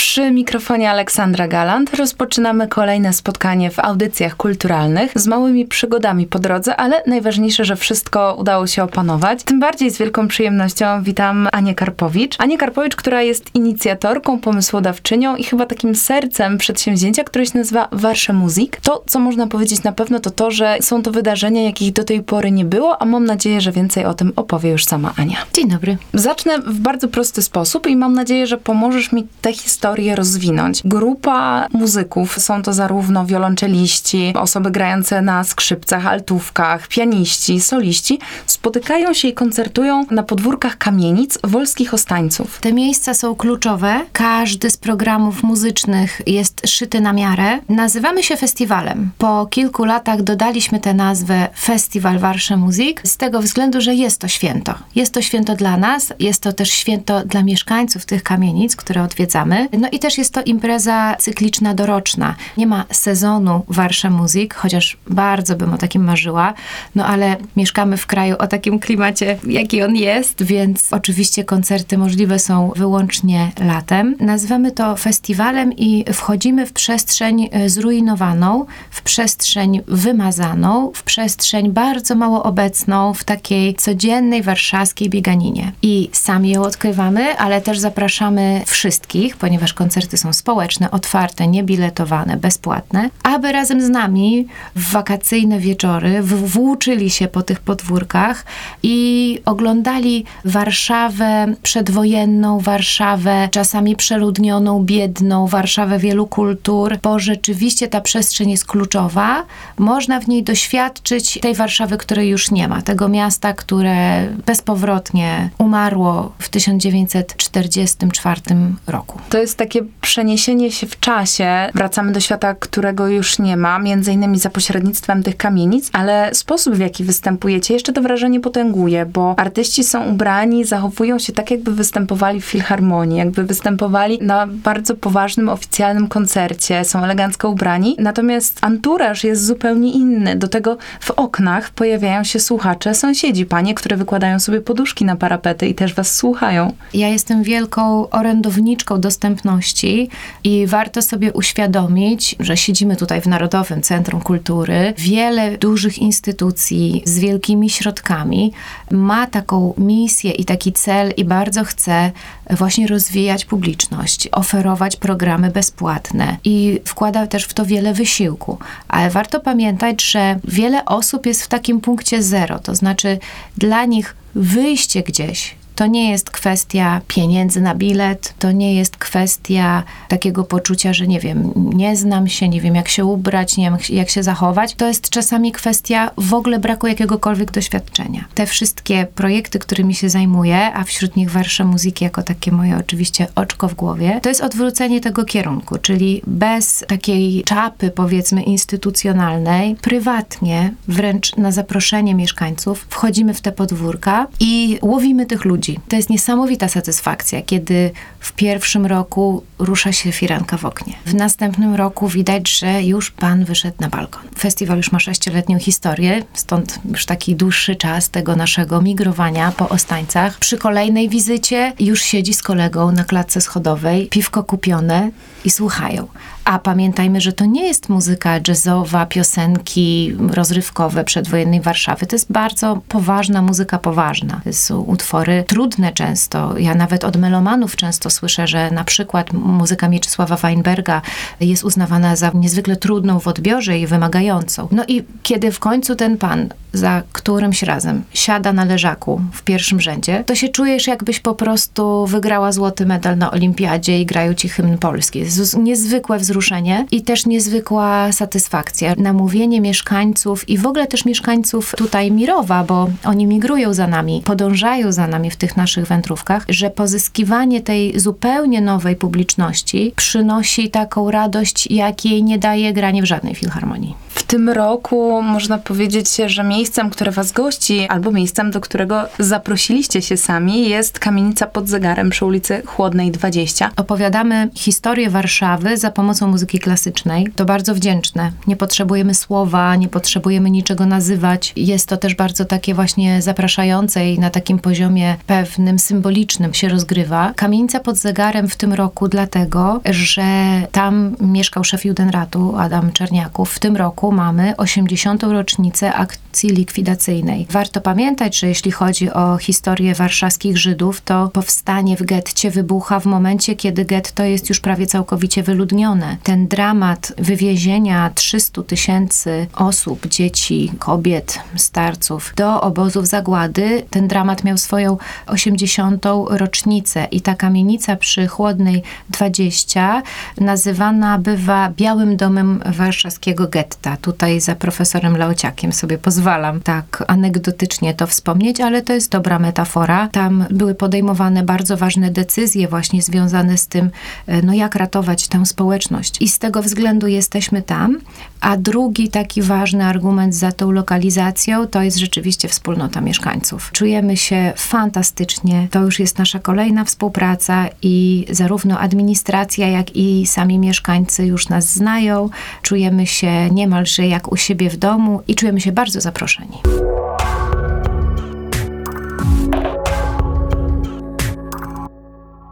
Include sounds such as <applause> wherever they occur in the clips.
Przy mikrofonie Aleksandra Galant rozpoczynamy kolejne spotkanie w audycjach kulturalnych z małymi przygodami po drodze, ale najważniejsze, że wszystko udało się opanować. Tym bardziej z wielką przyjemnością witam Anię Karpowicz. Anię Karpowicz, która jest inicjatorką, pomysłodawczynią i chyba takim sercem przedsięwzięcia, które się nazywa Warsze Muzik. To, co można powiedzieć na pewno, to to, że są to wydarzenia, jakich do tej pory nie było, a mam nadzieję, że więcej o tym opowie już sama Ania. Dzień dobry. Zacznę w bardzo prosty sposób i mam nadzieję, że pomożesz mi tę historię rozwinąć. Grupa muzyków, są to zarówno wiolonczeliści, osoby grające na skrzypcach, altówkach, pianiści, soliści, spotykają się i koncertują na podwórkach kamienic wolskich ostańców. Te miejsca są kluczowe. Każdy z programów muzycznych jest szyty na miarę. Nazywamy się festiwalem. Po kilku latach dodaliśmy tę nazwę Festiwal Warsze Muzik z tego względu, że jest to święto. Jest to święto dla nas, jest to też święto dla mieszkańców tych kamienic, które odwiedzamy. No i też jest to impreza cykliczna, doroczna. Nie ma sezonu Warsza Muzyk, chociaż bardzo bym o takim marzyła, no ale mieszkamy w kraju o takim klimacie, jaki on jest, więc oczywiście koncerty możliwe są wyłącznie latem. Nazywamy to festiwalem i wchodzimy w przestrzeń e, zrujnowaną, w przestrzeń wymazaną, w przestrzeń bardzo mało obecną w takiej codziennej warszawskiej bieganinie. I sami ją odkrywamy, ale też zapraszamy wszystkich, ponieważ koncerty są społeczne, otwarte, niebiletowane, bezpłatne, aby razem z nami w wakacyjne wieczory włóczyli się po tych podwórkach i oglądali Warszawę przedwojenną, Warszawę czasami przeludnioną, biedną, Warszawę wielu kultur, bo rzeczywiście ta przestrzeń jest kluczowa. Można w niej doświadczyć tej Warszawy, której już nie ma, tego miasta, które bezpowrotnie umarło w 1944 roku. To jest takie przeniesienie się w czasie. Wracamy do świata, którego już nie ma, między innymi za pośrednictwem tych kamienic, ale sposób, w jaki występujecie, jeszcze to wrażenie potęguje, bo artyści są ubrani, zachowują się tak, jakby występowali w filharmonii, jakby występowali na bardzo poważnym, oficjalnym koncercie, są elegancko ubrani, natomiast anturaż jest zupełnie inny. Do tego w oknach pojawiają się słuchacze, sąsiedzi, panie, które wykładają sobie poduszki na parapety i też was słuchają. Ja jestem wielką orędowniczką dostępności i warto sobie uświadomić, że siedzimy tutaj w Narodowym Centrum Kultury. Wiele dużych instytucji z wielkimi środkami ma taką misję i taki cel i bardzo chce właśnie rozwijać publiczność, oferować programy bezpłatne i wkłada też w to wiele wysiłku. Ale warto pamiętać, że wiele osób jest w takim punkcie zero, to znaczy dla nich wyjście gdzieś to nie jest kwestia pieniędzy na bilet, to nie jest kwestia takiego poczucia, że nie wiem, nie znam się, nie wiem jak się ubrać, nie wiem jak się zachować. To jest czasami kwestia w ogóle braku jakiegokolwiek doświadczenia. Te wszystkie projekty, którymi się zajmuję, a wśród nich Warsza Muzyki jako takie moje oczywiście oczko w głowie, to jest odwrócenie tego kierunku, czyli bez takiej czapy powiedzmy instytucjonalnej, prywatnie, wręcz na zaproszenie mieszkańców, wchodzimy w te podwórka i łowimy tych ludzi ludzi. To jest niesamowita satysfakcja, kiedy w pierwszym roku rusza się firanka w oknie. W następnym roku widać, że już pan wyszedł na balkon. Festiwal już ma sześcioletnią historię, stąd już taki dłuższy czas tego naszego migrowania po Ostańcach. Przy kolejnej wizycie już siedzi z kolegą na klatce schodowej, piwko kupione i słuchają. A pamiętajmy, że to nie jest muzyka jazzowa, piosenki rozrywkowe przedwojennej Warszawy. To jest bardzo poważna muzyka, poważna. To są utwory trudne często. Ja nawet od melomanów często słyszę, że na przykład muzyka Mieczysława Weinberga jest uznawana za niezwykle trudną w odbiorze i wymagającą. No i kiedy w końcu ten pan za którymś razem siada na leżaku w pierwszym rzędzie, to się czujesz, jakbyś po prostu wygrała złoty medal na olimpiadzie i grają ci hymn polski. Jest niezwykłe wzruszenie i też niezwykła satysfakcja. Namówienie mieszkańców i w ogóle też mieszkańców tutaj Mirowa, bo oni migrują za nami, podążają za nami w tych naszych wędrówkach, że pozyskiwanie tej zupełnie nowej publiczności przynosi taką radość, jakiej nie daje granie w żadnej filharmonii. W tym roku można powiedzieć, że miejscem, które was gości, albo miejscem, do którego zaprosiliście się sami, jest kamienica pod zegarem przy ulicy Chłodnej 20. Opowiadamy historię Warszawy za pomocą pomocą muzyki klasycznej. To bardzo wdzięczne. Nie potrzebujemy słowa, nie potrzebujemy niczego nazywać. Jest to też bardzo takie właśnie zapraszające i na takim poziomie pewnym, symbolicznym się rozgrywa. Kamienica pod zegarem w tym roku dlatego, że tam mieszkał szef Judenratu, Adam Czerniaków. W tym roku mamy 80. rocznicę akcji likwidacyjnej. Warto pamiętać, że jeśli chodzi o historię warszawskich Żydów, to powstanie w getcie wybucha w momencie, kiedy getto jest już prawie całkowicie wyludnione. Ten dramat wywiezienia 300 tysięcy osób, dzieci, kobiet, starców do obozów zagłady, ten dramat miał swoją 80. rocznicę i ta kamienica przy Chłodnej 20 nazywana bywa Białym Domem Warszawskiego Getta. Tutaj za profesorem Leociakiem sobie pozwalam tak anegdotycznie to wspomnieć, ale to jest dobra metafora. Tam były podejmowane bardzo ważne decyzje właśnie związane z tym, e, no jak ratować tę społeczność. I z tego względu jesteśmy tam. A drugi taki ważny argument za tą lokalizacją to jest rzeczywiście wspólnota mieszkańców. Czujemy się fantastycznie. To już jest nasza kolejna współpraca i zarówno administracja, jak i sami mieszkańcy już nas znają. Czujemy się niemalże jak u siebie w domu i czujemy się bardzo zaproszeni.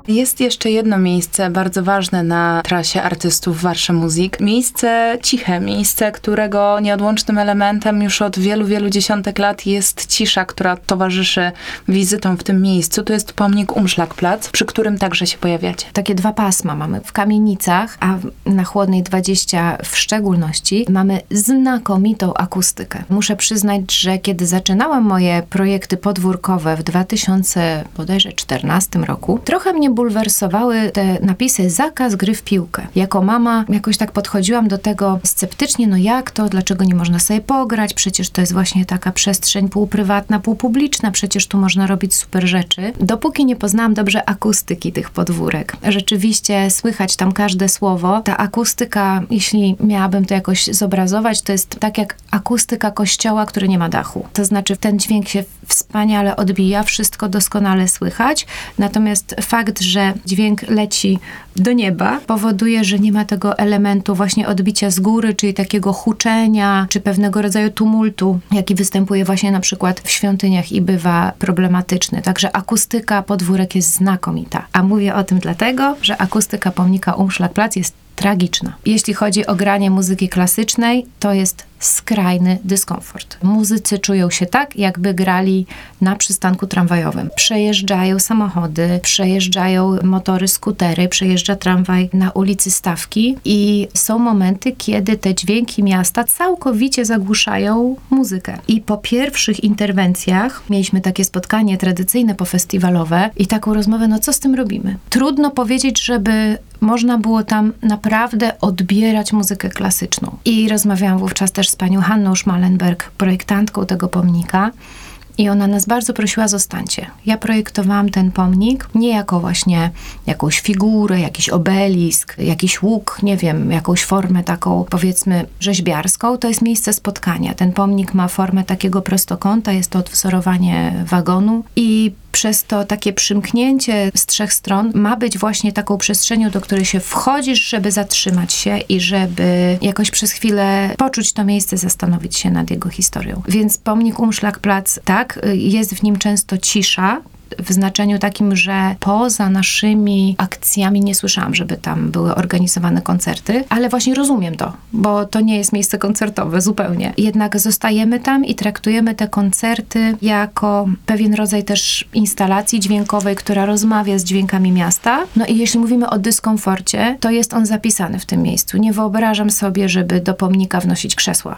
Jest jeszcze jedno miejsce bardzo ważne na trasie artystów Warsza Muzik. Miejsce ciche, miejsce, którego nieodłącznym elementem już od wielu, wielu dziesiątek lat jest cisza, która towarzyszy wizytom w tym miejscu. To jest pomnik Umszlakplatz, przy którym także się pojawiacie. Takie dwa pasma mamy w kamienicach, a na Chłodnej 20 w szczególności mamy znakomitą akustykę. Muszę przyznać, że kiedy zaczynałam moje projekty podwórkowe w 2014 roku, trochę mnie bulwersowały te napisy zakaz gry w piłkę. Jako mama jakoś tak podchodziłam do tego sceptycznie, no jak to, dlaczego nie można sobie pograć, przecież to jest właśnie taka przestrzeń półprywatna, półpubliczna, przecież tu można robić super rzeczy. Dopóki nie poznałam dobrze akustyki tych podwórek. Rzeczywiście słychać tam każde słowo. Ta akustyka, jeśli miałabym to jakoś zobrazować, to jest tak jak akustyka kościoła, który nie ma dachu. To znaczy ten dźwięk się wspaniale odbija, wszystko doskonale słychać, natomiast fakt, że dźwięk leci do nieba, powoduje, że nie ma tego elementu właśnie odbicia z góry, czyli takiego huczenia, czy pewnego rodzaju tumultu, jaki występuje właśnie na przykład w świątyniach i bywa problematyczny. Także akustyka podwórek jest znakomita. A mówię o tym dlatego, że akustyka pomnika Umschlagplatz jest tragiczna. Jeśli chodzi o granie muzyki klasycznej, to jest skrajny dyskomfort. Muzycy czują się tak, jakby grali na przystanku tramwajowym. Przejeżdżają samochody, przejeżdżają motory, skutery, przejeżdża tramwaj na ulicy Stawki i są momenty, kiedy te dźwięki miasta całkowicie zagłuszają muzykę. I po pierwszych interwencjach mieliśmy takie spotkanie tradycyjne pofestiwalowe i taką rozmowę, no co z tym robimy? Trudno powiedzieć, żeby można było tam naprawdę odbierać muzykę klasyczną. I rozmawiałam wówczas też z panią Hanną Schmalenberg, projektantką tego pomnika. I ona nas bardzo prosiła, zostańcie. Ja projektowałam ten pomnik nie jako właśnie jakąś figurę, jakiś obelisk, jakiś łuk, nie wiem, jakąś formę taką powiedzmy rzeźbiarską. To jest miejsce spotkania. Ten pomnik ma formę takiego prostokąta, jest to odwzorowanie wagonu i przez to takie przymknięcie z trzech stron ma być właśnie taką przestrzenią, do której się wchodzisz, żeby zatrzymać się i żeby jakoś przez chwilę poczuć to miejsce, zastanowić się nad jego historią. Więc pomnik Umschlagplatz, tak, jest w nim często cisza, w znaczeniu takim, że poza naszymi akcjami nie słyszałam, żeby tam były organizowane koncerty, ale właśnie rozumiem to, bo to nie jest miejsce koncertowe zupełnie. Jednak zostajemy tam i traktujemy te koncerty jako pewien rodzaj też instalacji dźwiękowej, która rozmawia z dźwiękami miasta. No i jeśli mówimy o dyskomforcie, to jest on zapisany w tym miejscu. Nie wyobrażam sobie, żeby do pomnika wnosić krzesła.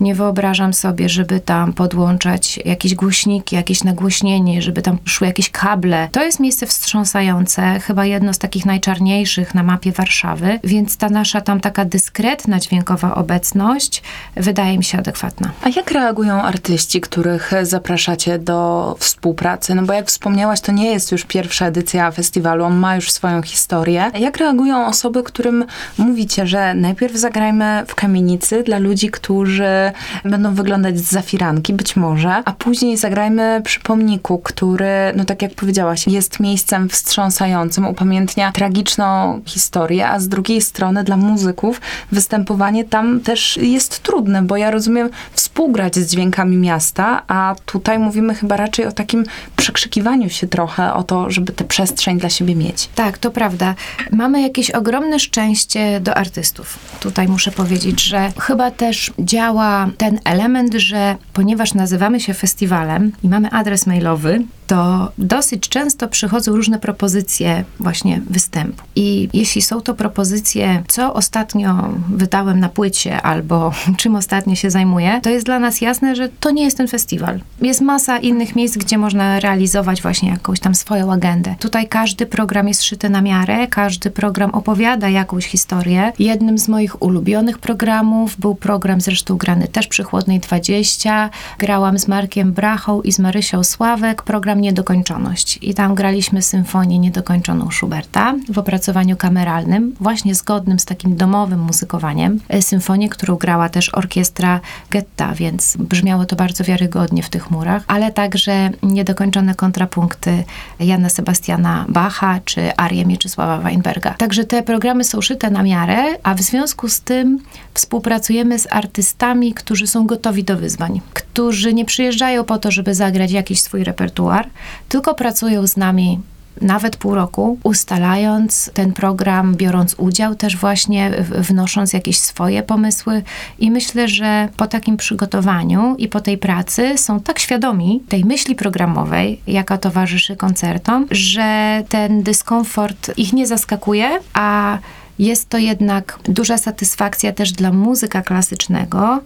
Nie wyobrażam sobie, żeby tam podłączać jakieś głośniki, jakieś nagłośnienie, żeby tam szły jakieś kable. To jest miejsce wstrząsające, chyba jedno z takich najczarniejszych na mapie Warszawy, więc ta nasza tam taka dyskretna dźwiękowa obecność wydaje mi się adekwatna. A jak reagują artyści, których zapraszacie do współpracy? No bo jak wspomniałaś, to nie jest już pierwsza edycja festiwalu, on ma już swoją historię. Jak reagują osoby, którym mówicie, że najpierw zagrajmy w kamienicy dla ludzi, którzy będą wyglądać z zafiranki, być może, a później zagrajmy przy pomniku, który no tak jak powiedziałaś, jest miejscem wstrząsającym, upamiętnia tragiczną historię, a z drugiej strony dla muzyków występowanie tam też jest trudne, bo ja rozumiem współgrać z dźwiękami miasta, a tutaj mówimy chyba raczej o takim przekrzykiwaniu się trochę, o to, żeby tę przestrzeń dla siebie mieć. Tak, to prawda. Mamy jakieś ogromne szczęście do artystów. Tutaj muszę powiedzieć, że chyba też działa ten element, że ponieważ nazywamy się festiwalem i mamy adres mailowy, to dosyć często przychodzą różne propozycje właśnie występu. I jeśli są to propozycje, co ostatnio wydałem na płycie albo <laughs> czym ostatnio się zajmuję, to jest dla nas jasne, że to nie jest ten festiwal. Jest masa innych miejsc, gdzie można realizować właśnie jakąś tam swoją agendę. Tutaj każdy program jest szyty na miarę, każdy program opowiada jakąś historię. Jednym z moich ulubionych programów był program zresztą grany też przy Chłodnej 20. Grałam z Markiem Brachą i z Marysią Sławek, program Niedokończoność. I tam graliśmy symfonię niedokończoną Schuberta w opracowaniu kameralnym, właśnie zgodnym z takim domowym muzykowaniem. E, Symfonię, którą grała też orkiestra Getta, więc brzmiało to bardzo wiarygodnie w tych murach, ale także niedokończone kontrapunkty Jana Sebastiana Bacha czy Arię Mieczysława Weinberga. Także te programy są szyte na miarę, a w związku z tym współpracujemy z artystami, którzy są gotowi do wyzwań, którzy nie przyjeżdżają po to, żeby zagrać jakiś swój repertuar, tylko pracują z nami nawet pół roku, ustalając ten program, biorąc udział, też właśnie wnosząc jakieś swoje pomysły. I myślę, że po takim przygotowaniu i po tej pracy są tak świadomi tej myśli programowej, jaka towarzyszy koncertom, że ten dyskomfort ich nie zaskakuje, a jest to jednak duża satysfakcja też dla muzyka klasycznego,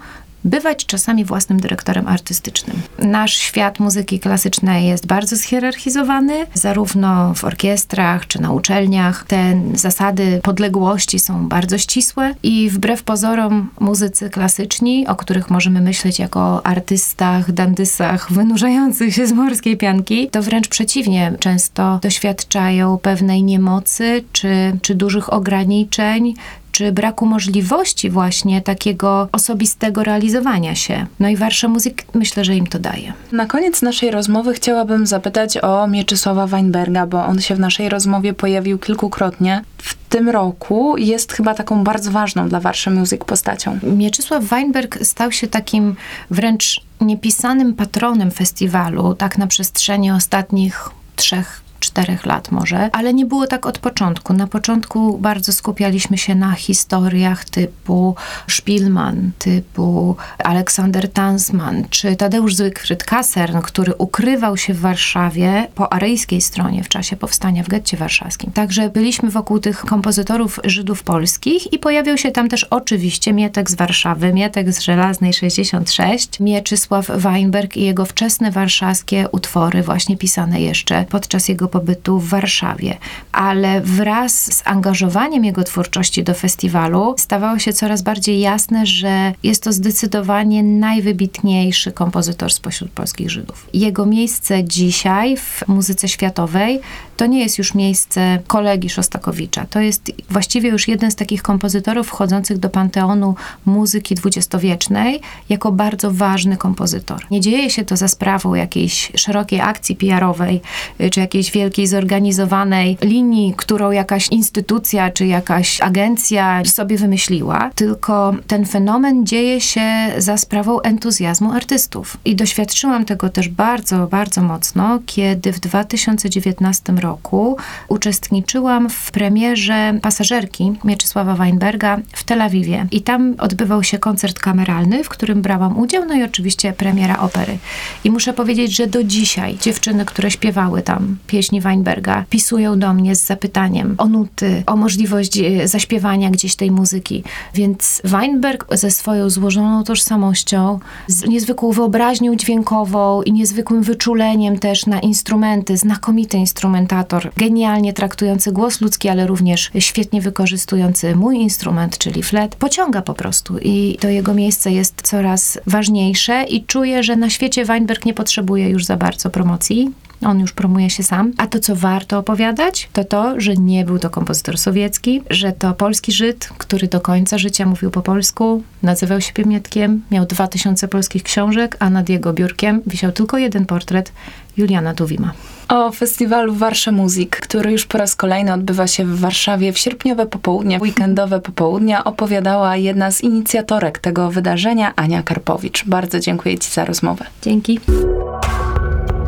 bywać czasami własnym dyrektorem artystycznym. Nasz świat muzyki klasycznej jest bardzo schierarchizowany, zarówno w orkiestrach czy na uczelniach. Te zasady podległości są bardzo ścisłe i wbrew pozorom muzycy klasyczni, o których możemy myśleć jako artystach, dandysach wynurzających się z morskiej pianki, to wręcz przeciwnie, często doświadczają pewnej niemocy czy, czy dużych ograniczeń, czy braku możliwości właśnie takiego osobistego realizowania się. No i Warsza Muzyk myślę, że im to daje. Na koniec naszej rozmowy chciałabym zapytać o Mieczysława Weinberga, bo on się w naszej rozmowie pojawił kilkukrotnie. W tym roku jest chyba taką bardzo ważną dla Warszy Music postacią. Mieczysław Weinberg stał się takim wręcz niepisanym patronem festiwalu, tak na przestrzeni ostatnich trzech czterech lat może, ale nie było tak od początku. Na początku bardzo skupialiśmy się na historiach typu Szpilman, typu Aleksander Tansman, czy Tadeusz Zygfryd Kasern, który ukrywał się w Warszawie po aryjskiej stronie w czasie powstania w getcie warszawskim. Także byliśmy wokół tych kompozytorów Żydów polskich i pojawił się tam też oczywiście Mietek z Warszawy, Mietek z Żelaznej 66, Mieczysław Weinberg i jego wczesne warszawskie utwory, właśnie pisane jeszcze podczas jego pobytu w Warszawie. Ale wraz z angażowaniem jego twórczości do festiwalu stawało się coraz bardziej jasne, że jest to zdecydowanie najwybitniejszy kompozytor spośród polskich Żydów. Jego miejsce dzisiaj w muzyce światowej to nie jest już miejsce kolegi Szostakowicza. To jest właściwie już jeden z takich kompozytorów wchodzących do panteonu muzyki dwudziestowiecznej jako bardzo ważny kompozytor. Nie dzieje się to za sprawą jakiejś szerokiej akcji PR-owej, y, czy jakiejś wielkiej zorganizowanej linii, którą jakaś instytucja, czy jakaś agencja sobie wymyśliła, tylko ten fenomen dzieje się za sprawą entuzjazmu artystów. I doświadczyłam tego też bardzo, bardzo mocno, kiedy w 2019 roku uczestniczyłam w premierze pasażerki Mieczysława Weinberga w Tel Awiwie. I tam odbywał się koncert kameralny, w którym brałam udział, no i oczywiście premiera opery. I muszę powiedzieć, że do dzisiaj dziewczyny, które śpiewały tam pieśni Weinberga, pisują do mnie z zapytaniem o nuty, o możliwość e, zaśpiewania gdzieś tej muzyki. Więc Weinberg ze swoją złożoną tożsamością, z niezwykłą wyobraźnią dźwiękową i niezwykłym wyczuleniem też na instrumenty, znakomity instrumentator, genialnie traktujący głos ludzki, ale również świetnie wykorzystujący mój instrument, czyli flet, pociąga po prostu i to jego miejsce jest coraz ważniejsze i czuję, że na świecie Weinberg nie potrzebuje już za bardzo promocji. On już promuje się sam. A to, co warto opowiadać, to to, że nie był to kompozytor sowiecki, że to polski Żyd, który do końca życia mówił po polsku, nazywał się Mietkiem, miał dwa tysiące polskich książek, a nad jego biurkiem wisiał tylko jeden portret Juliana Duwima. O festiwalu Warsza Muzik, który już po raz kolejny odbywa się w Warszawie w sierpniowe popołudnie, weekendowe popołudnia, opowiadała jedna z inicjatorek tego wydarzenia, Ania Karpowicz. Bardzo dziękuję Ci za rozmowę. Dzięki.